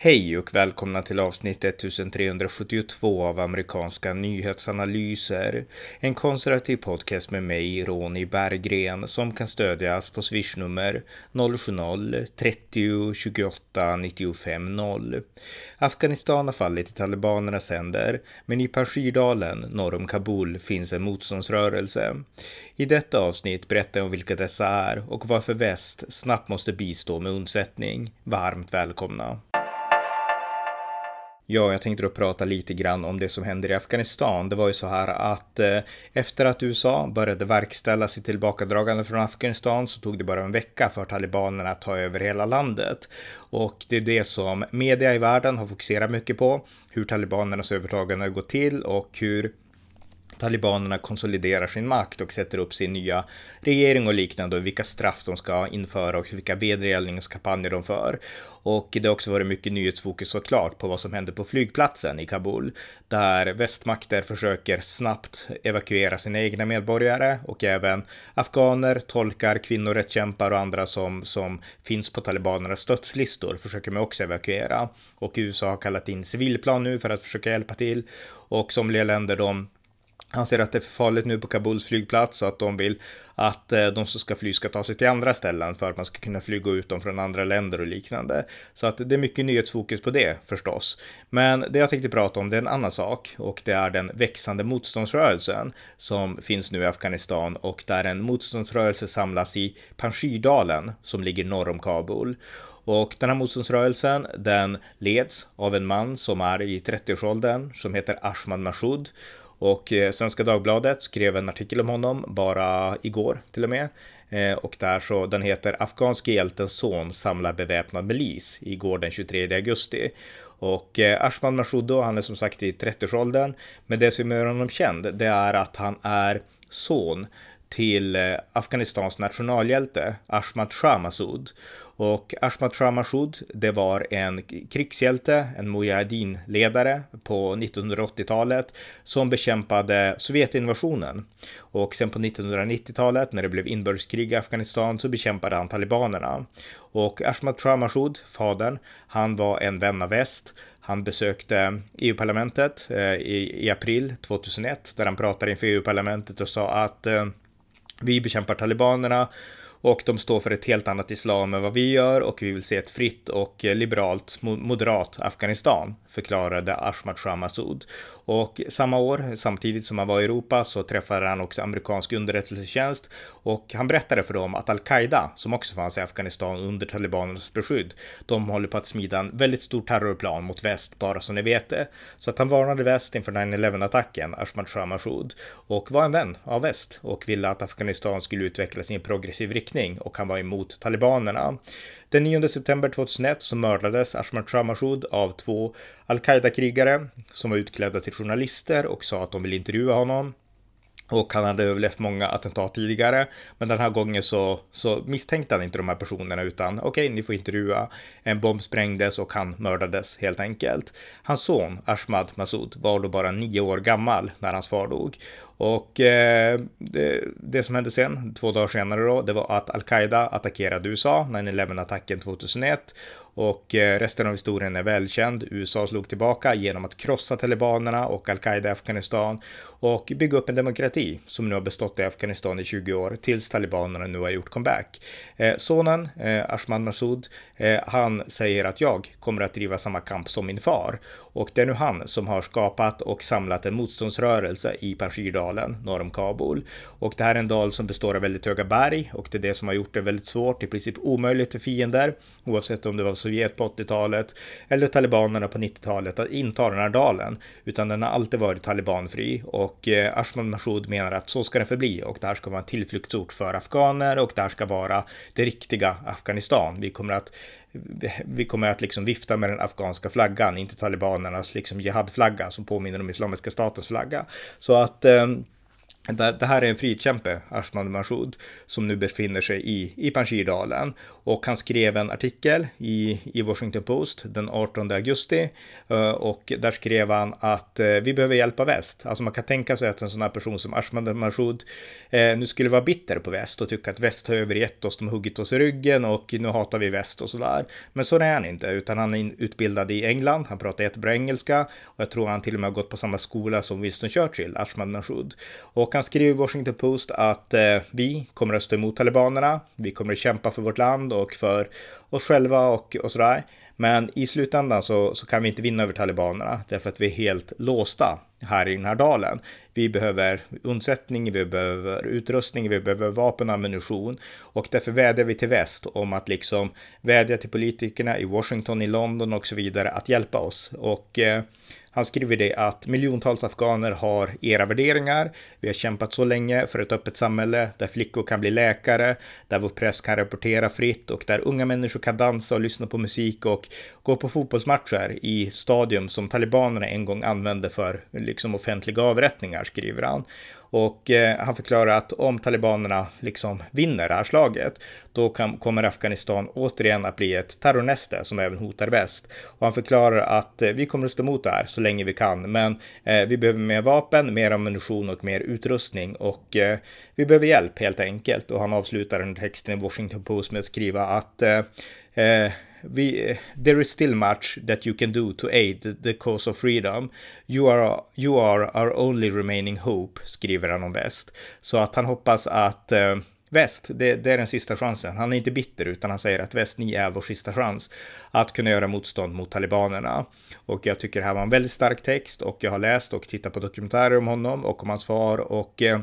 Hej och välkomna till avsnitt 1372 av amerikanska nyhetsanalyser. En konservativ podcast med mig, Ronny Berggren, som kan stödjas på swishnummer 070-30 28 95 0. Afghanistan har fallit i talibanernas händer, men i Pashirdalen norr om Kabul finns en motståndsrörelse. I detta avsnitt berättar jag om vilka dessa är och varför väst snabbt måste bistå med undsättning. Varmt välkomna! Ja, jag tänkte då prata lite grann om det som händer i Afghanistan. Det var ju så här att eh, efter att USA började verkställa sitt tillbakadragande från Afghanistan så tog det bara en vecka för talibanerna att ta över hela landet. Och det är det som media i världen har fokuserat mycket på, hur talibanernas övertagande har gått till och hur talibanerna konsoliderar sin makt och sätter upp sin nya regering och liknande och vilka straff de ska införa och vilka vedergällningskampanjer de för. Och det har också varit mycket nyhetsfokus såklart på vad som händer på flygplatsen i Kabul, där västmakter försöker snabbt evakuera sina egna medborgare och även afghaner, tolkar, kvinnorättskämpar och andra som, som finns på talibanernas dödslistor försöker man också evakuera. Och USA har kallat in civilplan nu för att försöka hjälpa till och somliga länder de han ser att det är för farligt nu på Kabuls flygplats och att de vill att eh, de som ska fly ska ta sig till andra ställen för att man ska kunna flyga ut dem från andra länder och liknande. Så att det är mycket nyhetsfokus på det förstås. Men det jag tänkte prata om det är en annan sak och det är den växande motståndsrörelsen som finns nu i Afghanistan och där en motståndsrörelse samlas i Panjshirdalen som ligger norr om Kabul. Och den här motståndsrörelsen, den leds av en man som är i 30-årsåldern som heter Ashman Mashoud och eh, Svenska Dagbladet skrev en artikel om honom bara igår till och med. Eh, och där så, den heter Afghanske hjältens son samlar beväpnad milis igår den 23 augusti. Och eh, Ashman Mashudo, han är som sagt i 30-årsåldern. Men det som gör honom känd, det är att han är son till eh, Afghanistans nationalhjälte Ashmat Shah Massoud. Och Ashmat Shah Massoud, det var en krigshjälte, en Mujahedin-ledare på 1980-talet som bekämpade Sovjetinvasionen. Och sen på 1990-talet när det blev inbördeskrig i Afghanistan så bekämpade han talibanerna. Och Ashmat Shah Massoud, fadern, han var en vän av väst. Han besökte EU-parlamentet eh, i, april 2001 där han pratade inför EU-parlamentet och sa att eh, vi bekämpar talibanerna och de står för ett helt annat islam än vad vi gör och vi vill se ett fritt och eh, liberalt moderat Afghanistan, förklarade Ashmat Shah Massoud. Och samma år, samtidigt som han var i Europa, så träffade han också amerikansk underrättelsetjänst och han berättade för dem att al-Qaida, som också fanns i Afghanistan under talibanernas beskydd, de håller på att smida en väldigt stor terrorplan mot väst, bara så ni vet det. Så att han varnade väst inför 9-11-attacken, Ashmat Shah Massoud, och var en vän av väst och ville att Afghanistan skulle utvecklas i en progressiv riktning och han var emot talibanerna. Den 9 september 2001 så mördades Ashmat Shah Massoud av två al-Qaida-krigare som var utklädda till journalister och sa att de ville intervjua honom. Och han hade överlevt många attentat tidigare. Men den här gången så, så misstänkte han inte de här personerna utan okej, okay, ni får intervjua. En bomb sprängdes och han mördades helt enkelt. Hans son Ashmad Massoud var då bara nio år gammal när hans far dog. Och eh, det, det, som hände sen, två dagar senare då, det var att al-Qaida attackerade USA, 9-11-attacken 2001 och eh, resten av historien är välkänd. USA slog tillbaka genom att krossa talibanerna och al-Qaida i Afghanistan och bygga upp en demokrati som nu har bestått i Afghanistan i 20 år tills talibanerna nu har gjort comeback. Eh, sonen, eh, Ashman Massoud, han säger att jag kommer att driva samma kamp som min far och det är nu han som har skapat och samlat en motståndsrörelse i Panjshirdalen norr om Kabul. Och det här är en dal som består av väldigt höga berg och det är det som har gjort det väldigt svårt, i princip omöjligt för fiender, oavsett om det var Sovjet på 80-talet eller talibanerna på 90-talet att inta den här dalen, utan den har alltid varit talibanfri och eh, Ashman Mashoud menar att så ska den förbli och det här ska vara en tillflyktsort för afghaner och det här ska vara det riktiga Afghanistan. Vi kommer att vi kommer att liksom vifta med den afghanska flaggan, inte talibanernas liksom jihadflagga som påminner om Islamiska statens flagga. Så att eh, det här är en frikämpe, Ashman Mashoud, som nu befinner sig i, i Panjshirdalen. Och han skrev en artikel i, i Washington Post den 18 augusti. Eh, och där skrev han att eh, vi behöver hjälpa väst. Alltså man kan tänka sig att en sån här person som Ashman Mashoud eh, nu skulle vara bitter på väst och tycka att väst har övergett oss, de har huggit oss i ryggen och nu hatar vi väst och sådär. Men så är han inte, utan han är utbildad i England, han pratar jättebra engelska och jag tror han till och med har gått på samma skola som Winston Churchill, Ashman Mashoud. Och han skriver i Washington Post att eh, vi kommer att stå emot talibanerna. Vi kommer att kämpa för vårt land och för oss själva och, och sådär. Men i slutändan så, så kan vi inte vinna över talibanerna därför att vi är helt låsta här i den här dalen. Vi behöver undsättning, vi behöver utrustning, vi behöver vapen och ammunition och därför vädjar vi till väst om att liksom vädja till politikerna i Washington, i London och så vidare att hjälpa oss. Och eh, han skriver det att miljontals afghaner har era värderingar. Vi har kämpat så länge för ett öppet samhälle där flickor kan bli läkare, där vår press kan rapportera fritt och där unga människor kan dansa och lyssna på musik och gå på fotbollsmatcher i stadium som talibanerna en gång använde för liksom offentliga avrättningar, skriver han. Och eh, han förklarar att om talibanerna liksom vinner det här slaget, då kan, kommer Afghanistan återigen att bli ett terrornäste som även hotar väst. Och han förklarar att eh, vi kommer att stå emot det här så länge vi kan, men eh, vi behöver mer vapen, mer ammunition och mer utrustning och eh, vi behöver hjälp helt enkelt. Och han avslutar den texten i Washington Post med att skriva att eh, eh, we, there is still much that you can do to aid the cause of freedom. You are, you are our only remaining hope, skriver han om väst. Så att han hoppas att eh, Väst, det, det, är den sista chansen. Han är inte bitter utan han säger att väst, ni är vår sista chans att kunna göra motstånd mot talibanerna. Och jag tycker det här var en väldigt stark text och jag har läst och tittat på dokumentärer om honom och om hans far och eh,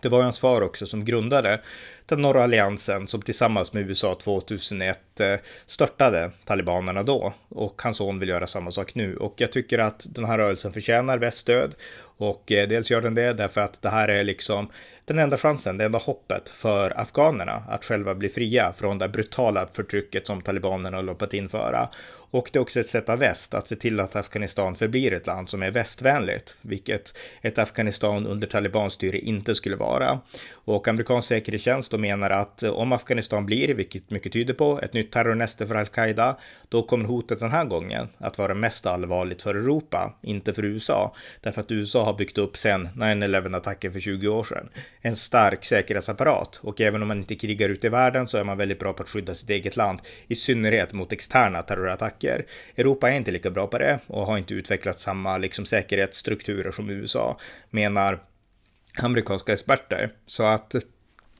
det var hans far också som grundade den norra alliansen som tillsammans med USA 2001 eh, störtade talibanerna då. Och hans son vill göra samma sak nu. Och jag tycker att den här rörelsen förtjänar väststöd. Och eh, dels gör den det därför att det här är liksom den enda chansen, det enda hoppet för afghanerna att själva bli fria från det brutala förtrycket som talibanerna har loppat införa. Och det är också ett sätt av väst att se till att Afghanistan förblir ett land som är västvänligt, vilket ett Afghanistan under talibanstyre inte skulle vara. Och amerikansk säkerhetstjänst menar att eh, om Afghanistan blir, vilket mycket tyder på, ett nytt terrornäste för al-Qaida, då kommer hotet den här gången att vara mest allvarligt för Europa, inte för USA. Därför att USA har byggt upp sen 9-11-attacken för 20 år sedan en stark säkerhetsapparat. Och även om man inte krigar ute i världen så är man väldigt bra på att skydda sitt eget land, i synnerhet mot externa terrorattacker. Europa är inte lika bra på det och har inte utvecklat samma liksom, säkerhetsstrukturer som USA, menar amerikanska experter. Så att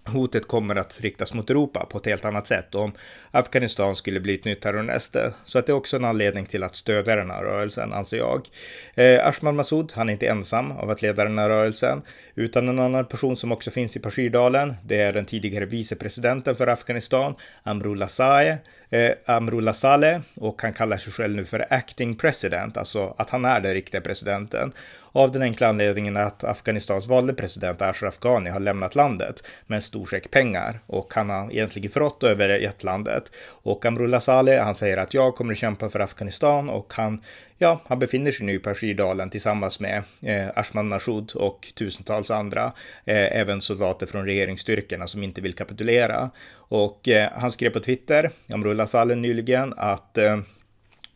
hotet kommer att riktas mot Europa på ett helt annat sätt om Afghanistan skulle bli ett nytt terrornäste. Så att det är också en anledning till att stödja den här rörelsen, anser jag. Eh, Ashman Massoud, han är inte ensam av att leda den här rörelsen, utan en annan person som också finns i Pashirdalen, det är den tidigare vicepresidenten för Afghanistan, Amrullah Saleh, eh, Amrullah Saleh, och han kallar sig själv nu för acting president, alltså att han är den riktiga presidenten. Av den enkla anledningen att Afghanistans valde president Ashraf Ghani har lämnat landet med en stor säck pengar och han har egentligen förrått över ett landet. Och Amrullah Saleh, han säger att jag kommer att kämpa för Afghanistan och han, ja, han befinner sig nu i Persirdalen tillsammans med eh, Ashman Mashoud och tusentals andra, eh, även soldater från regeringsstyrkorna som inte vill kapitulera. Och eh, han skrev på Twitter, Amrullah Saleh nyligen, att eh,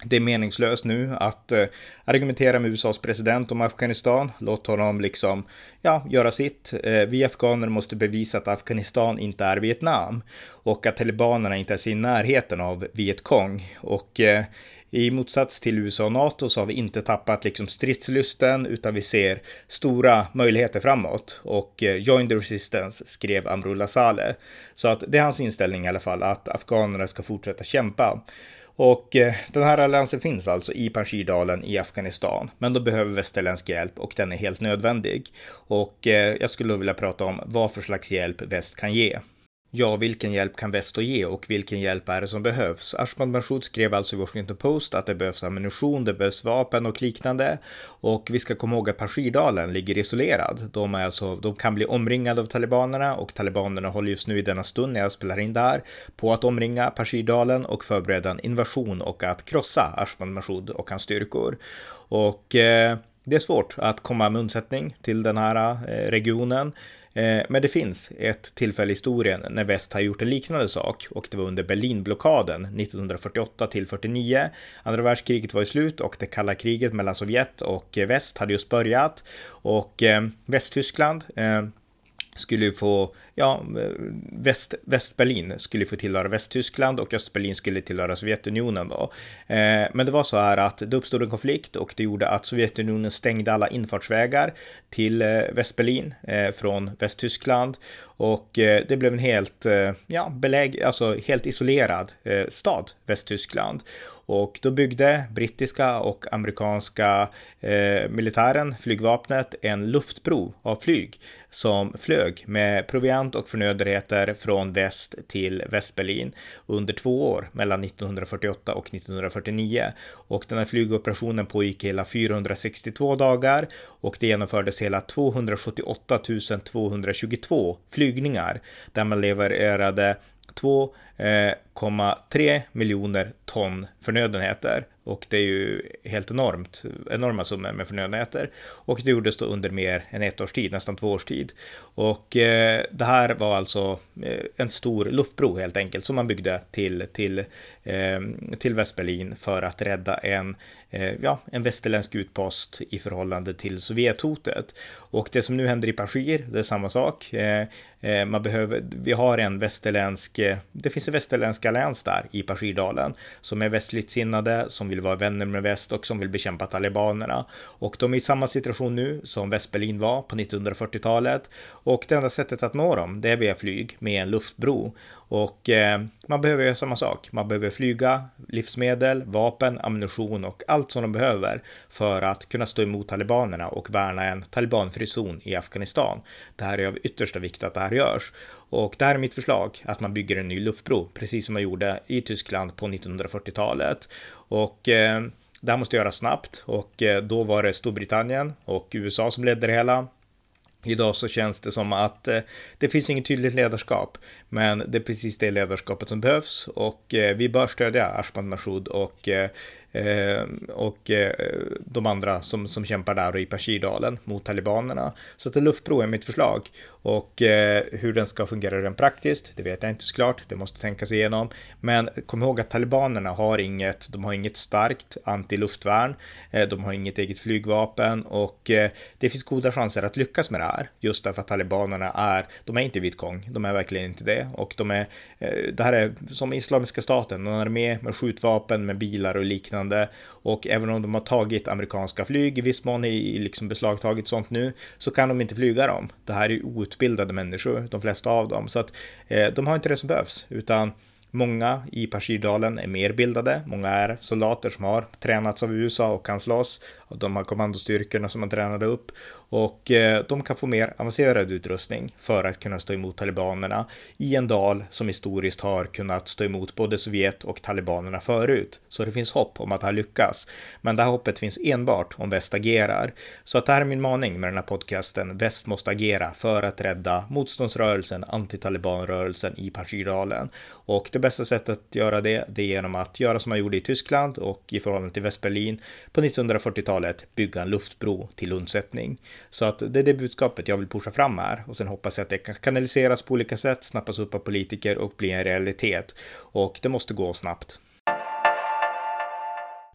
det är meningslöst nu att eh, argumentera med USAs president om Afghanistan. Låt honom liksom, ja, göra sitt. Eh, vi afghaner måste bevisa att Afghanistan inte är Vietnam och att talibanerna inte är i närheten av Vietkong. Och eh, i motsats till USA och NATO så har vi inte tappat liksom stridslysten utan vi ser stora möjligheter framåt. Och eh, Join the Resistance skrev Amrullah Saleh. Så att det är hans inställning i alla fall att afghanerna ska fortsätta kämpa. Och eh, den här alliansen finns alltså i Panjshirdalen i Afghanistan, men då behöver västerländsk hjälp och den är helt nödvändig. Och eh, jag skulle vilja prata om vad för slags hjälp väst kan ge. Ja, vilken hjälp kan väst ge och vilken hjälp är det som behövs? Ashman Mashoud skrev alltså i Washington Post att det behövs ammunition, det behövs vapen och liknande. Och vi ska komma ihåg att Pashirdalen ligger isolerad. De, är alltså, de kan bli omringade av talibanerna och talibanerna håller just nu i denna stund när jag spelar in där på att omringa Pashirdalen och förbereda en invasion och att krossa Ashman Mashoud och hans styrkor. Och eh, det är svårt att komma med undsättning till den här eh, regionen. Eh, men det finns ett tillfälle i historien när väst har gjort en liknande sak och det var under Berlinblockaden 1948 till 49. Andra världskriget var i slut och det kalla kriget mellan Sovjet och eh, väst hade just börjat och Västtyskland skulle få, ja, Väst, Västberlin skulle få tillhöra Västtyskland och Östberlin skulle tillhöra Sovjetunionen då. Eh, men det var så här att det uppstod en konflikt och det gjorde att Sovjetunionen stängde alla infartsvägar till eh, Västberlin eh, från Västtyskland och eh, det blev en helt, eh, ja, beläg, alltså helt isolerad eh, stad, Västtyskland. Och då byggde brittiska och amerikanska eh, militären, flygvapnet, en luftbro av flyg som flög med proviant och förnödenheter från väst till Västberlin under två år mellan 1948 och 1949. Och den här flygoperationen pågick hela 462 dagar och det genomfördes hela 278 222 flygningar där man levererade 2,3 eh, miljoner ton förnödenheter och det är ju helt enormt, enorma summor med förnödenheter. Och det gjordes då under mer än ett års tid, nästan två års tid. Och eh, det här var alltså eh, en stor luftbro helt enkelt som man byggde till, till, eh, till Västberlin för att rädda en, eh, ja, en västerländsk utpost i förhållande till Sovjethotet. Och det som nu händer i Pashir, det är samma sak. Eh, eh, man behöver, vi har en västerländsk, eh, det finns en västerländsk allians där i Pashirdalen som är västligt sinnade, som vill vara vänner med väst och som vill bekämpa talibanerna. Och de är i samma situation nu som Västberlin var på 1940-talet. Och det enda sättet att nå dem, det är via flyg med en luftbro. Och eh, man behöver göra samma sak. Man behöver flyga, livsmedel, vapen, ammunition och allt som de behöver för att kunna stå emot talibanerna och värna en talibanfri zon i Afghanistan. Det här är av yttersta vikt att det här görs. Och det här är mitt förslag, att man bygger en ny luftbro, precis som man gjorde i Tyskland på 1940-talet. Och eh, det här måste göras snabbt och eh, då var det Storbritannien och USA som ledde det hela. Idag så känns det som att eh, det finns inget tydligt ledarskap, men det är precis det ledarskapet som behövs och eh, vi bör stödja Ashman Mashoud och eh, Eh, och eh, de andra som, som kämpar där och i Pashirdalen mot talibanerna. Så att en luftbro är mitt förslag. Och eh, hur den ska fungera rent praktiskt, det vet jag inte såklart. Det måste tänkas igenom. Men kom ihåg att talibanerna har inget, de har inget starkt antiluftvärn. de har inget eget flygvapen och det finns goda chanser att lyckas med det här. Just därför att talibanerna är, de är inte vitkong, de är verkligen inte det. Och de är, det här är som Islamiska staten, en armé med skjutvapen, med bilar och liknande liknande. Och även om de har tagit amerikanska flyg i viss mån, i liksom beslagtagit sånt nu, så kan de inte flyga dem. Det här är ju outbildade människor, de flesta av dem. Så att eh, de har inte det som behövs, utan Många i Pashirdalen är mer bildade. Många är soldater som har tränats av USA och kan slåss. Och de har kommandostyrkorna som man tränade upp. Och eh, de kan få mer avancerad utrustning för att kunna stå emot talibanerna i en dal som historiskt har kunnat stå emot både Sovjet och talibanerna förut. Så det finns hopp om att det här lyckas. Men det här hoppet finns enbart om väst agerar. Så att det här är min maning med den här podcasten. Väst måste agera för att rädda motståndsrörelsen, antitalibanrörelsen i Panjshirdalen Och det bästa sättet att göra det, det är genom att göra som man gjorde i Tyskland och i förhållande till Västberlin på 1940-talet bygga en luftbro till undsättning. Så att det är det budskapet jag vill pusha fram här och sen hoppas jag att det kan kanaliseras på olika sätt, snappas upp av politiker och bli en realitet. Och det måste gå snabbt.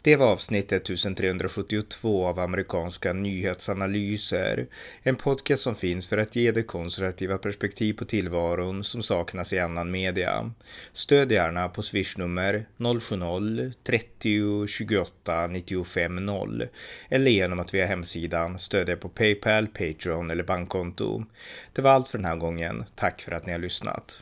Det var avsnitt 1372 av amerikanska nyhetsanalyser. En podcast som finns för att ge det konservativa perspektiv på tillvaron som saknas i annan media. Stöd gärna på swishnummer 070-30 28 95 0 eller genom att via hemsidan stödja på Paypal, Patreon eller bankkonto. Det var allt för den här gången. Tack för att ni har lyssnat.